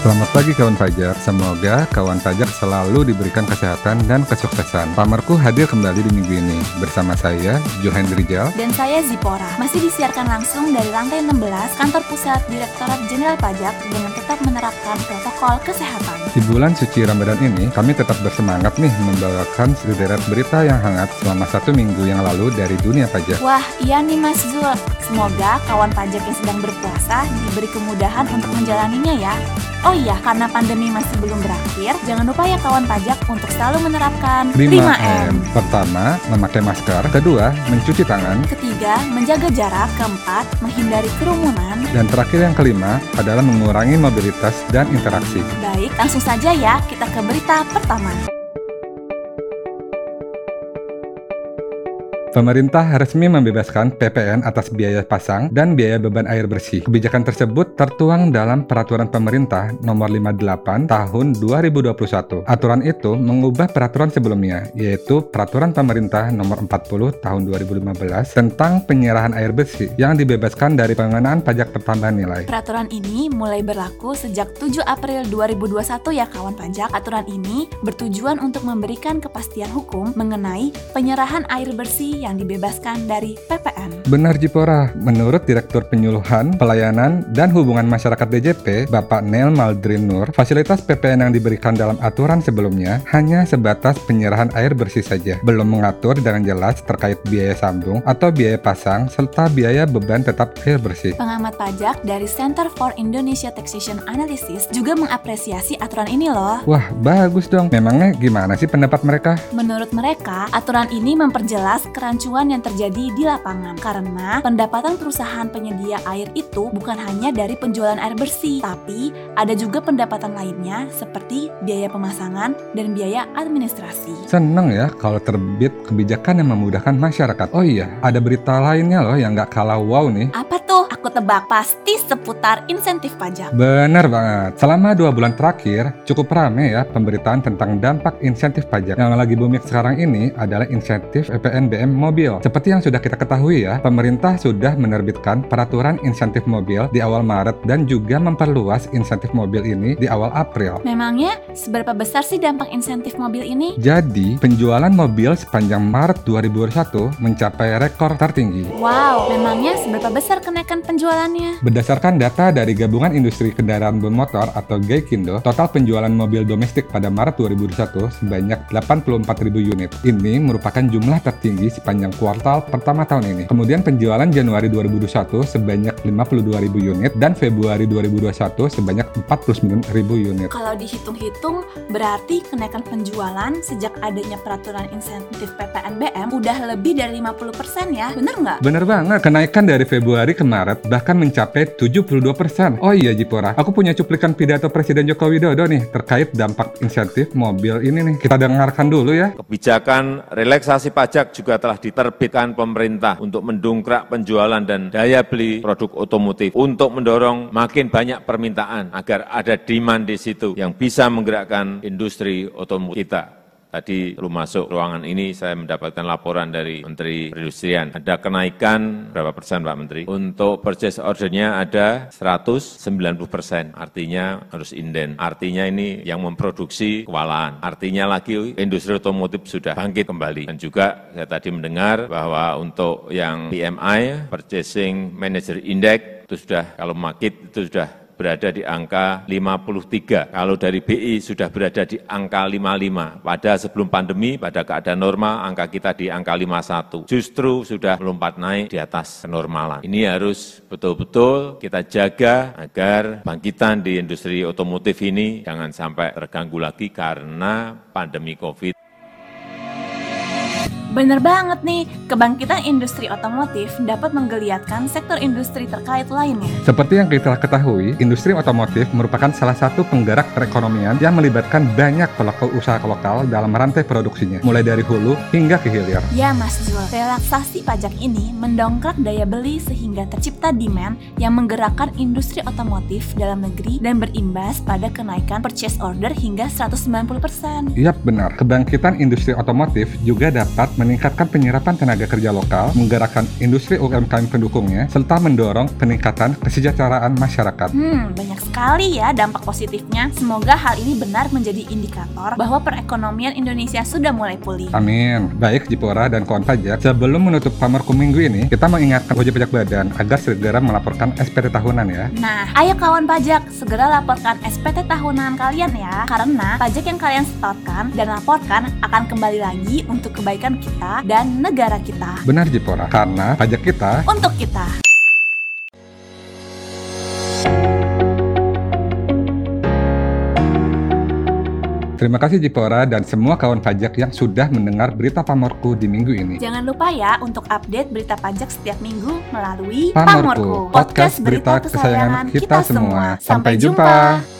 Selamat pagi kawan pajak, semoga kawan pajak selalu diberikan kesehatan dan kesuksesan. Pamerku hadir kembali di minggu ini bersama saya, Johan Rijal. Dan saya Zipora, masih disiarkan langsung dari lantai 16 kantor pusat Direktorat Jenderal Pajak dengan tetap menerapkan protokol kesehatan. Di bulan suci Ramadan ini, kami tetap bersemangat nih membawakan sederet berita yang hangat selama satu minggu yang lalu dari dunia pajak. Wah, iya nih Mas Zul. Semoga kawan pajak yang sedang berpuasa diberi kemudahan untuk menjalaninya ya. Oh iya, karena pandemi masih belum berakhir, jangan lupa ya kawan pajak untuk selalu menerapkan 5M. Pertama, memakai masker. Kedua, mencuci tangan. Ketiga, menjaga jarak. Keempat, menghindari kerumunan. Dan terakhir yang kelima adalah mengurangi mobilitas dan interaksi. Baik, langsung saja ya kita ke berita pertama. Pemerintah resmi membebaskan PPN atas biaya pasang dan biaya beban air bersih. Kebijakan tersebut tertuang dalam Peraturan Pemerintah Nomor 58 Tahun 2021. Aturan itu mengubah peraturan sebelumnya, yaitu Peraturan Pemerintah Nomor 40 Tahun 2015 tentang penyerahan air bersih yang dibebaskan dari pengenaan pajak pertambahan nilai. Peraturan ini mulai berlaku sejak 7 April 2021 ya kawan pajak. Aturan ini bertujuan untuk memberikan kepastian hukum mengenai penyerahan air bersih yang dibebaskan dari PPN. Benar Jipora, menurut Direktur Penyuluhan, Pelayanan, dan Hubungan Masyarakat DJP, Bapak Nel Maldrin Nur, fasilitas PPN yang diberikan dalam aturan sebelumnya hanya sebatas penyerahan air bersih saja, belum mengatur dengan jelas terkait biaya sambung atau biaya pasang serta biaya beban tetap air bersih. Pengamat pajak dari Center for Indonesia Taxation Analysis juga mengapresiasi aturan ini loh. Wah, bagus dong. Memangnya gimana sih pendapat mereka? Menurut mereka, aturan ini memperjelas kerancuan yang terjadi di lapangan karena pendapatan perusahaan penyedia air itu bukan hanya dari penjualan air bersih, tapi ada juga pendapatan lainnya seperti biaya pemasangan dan biaya administrasi. Seneng ya kalau terbit kebijakan yang memudahkan masyarakat. Oh iya, ada berita lainnya loh yang nggak kalah wow nih. Apa? Aku tebak pasti seputar insentif pajak. Bener banget. Selama dua bulan terakhir, cukup rame ya pemberitaan tentang dampak insentif pajak. Yang lagi booming sekarang ini adalah insentif EPNBM mobil. Seperti yang sudah kita ketahui ya, pemerintah sudah menerbitkan peraturan insentif mobil di awal Maret dan juga memperluas insentif mobil ini di awal April. Memangnya seberapa besar sih dampak insentif mobil ini? Jadi, penjualan mobil sepanjang Maret 2021 mencapai rekor tertinggi. Wow, memangnya seberapa besar kenaikan penjualannya? Berdasarkan data dari Gabungan Industri Kendaraan Bermotor atau GAIKINDO, total penjualan mobil domestik pada Maret 2021 sebanyak 84.000 unit. Ini merupakan jumlah tertinggi sepanjang kuartal pertama tahun ini. Kemudian penjualan Januari 2021 sebanyak 52.000 unit dan Februari 2021 sebanyak 49.000 unit. Kalau dihitung-hitung, berarti kenaikan penjualan sejak adanya peraturan insentif PPNBM udah lebih dari 50% ya, bener nggak? Bener banget, kenaikan dari Februari ke Maret bahkan mencapai 72%. Oh iya Jipora, aku punya cuplikan pidato Presiden Joko Widodo nih terkait dampak insentif mobil ini nih. Kita dengarkan dulu ya. Kebijakan relaksasi pajak juga telah diterbitkan pemerintah untuk mendongkrak penjualan dan daya beli produk otomotif untuk mendorong makin banyak permintaan agar ada demand di situ yang bisa menggerakkan industri otomotif kita. Tadi belum masuk ruangan ini saya mendapatkan laporan dari Menteri Perindustrian. Ada kenaikan berapa persen Pak Menteri? Untuk purchase ordernya ada 190 persen. Artinya harus inden. Artinya ini yang memproduksi kewalahan. Artinya lagi industri otomotif sudah bangkit kembali. Dan juga saya tadi mendengar bahwa untuk yang PMI, Purchasing Manager Index, itu sudah kalau market itu sudah berada di angka 53. Kalau dari BI sudah berada di angka 55. Pada sebelum pandemi, pada keadaan normal, angka kita di angka 51. Justru sudah melompat naik di atas kenormalan. Ini harus betul-betul kita jaga agar bangkitan di industri otomotif ini jangan sampai terganggu lagi karena pandemi COVID. Bener banget nih, kebangkitan industri otomotif dapat menggeliatkan sektor industri terkait lainnya. Seperti yang kita ketahui, industri otomotif merupakan salah satu penggerak perekonomian yang melibatkan banyak pelaku usaha lokal dalam rantai produksinya, mulai dari hulu hingga ke hilir. Ya Mas Zul, relaksasi pajak ini mendongkrak daya beli sehingga tercipta demand yang menggerakkan industri otomotif dalam negeri dan berimbas pada kenaikan purchase order hingga 190%. Yap benar, kebangkitan industri otomotif juga dapat meningkatkan penyerapan tenaga tenaga kerja lokal, menggerakkan industri UMKM pendukungnya, serta mendorong peningkatan kesejahteraan masyarakat. Hmm, banyak sekali ya dampak positifnya. Semoga hal ini benar menjadi indikator bahwa perekonomian Indonesia sudah mulai pulih. Amin. Baik Jipora dan kawan pajak, sebelum menutup pamerku minggu ini, kita mengingatkan wajib pajak badan agar segera melaporkan SPT tahunan ya. Nah, ayo kawan pajak, segera laporkan SPT tahunan kalian ya. Karena pajak yang kalian setorkan dan laporkan akan kembali lagi untuk kebaikan kita dan negara kita. Benar Jipora, karena pajak kita Untuk kita. Terima kasih Jipora dan semua kawan pajak yang sudah mendengar berita pamorku di minggu ini. Jangan lupa ya untuk update berita pajak setiap minggu melalui Pamorku, podcast berita kesayangan kita semua. Sampai jumpa.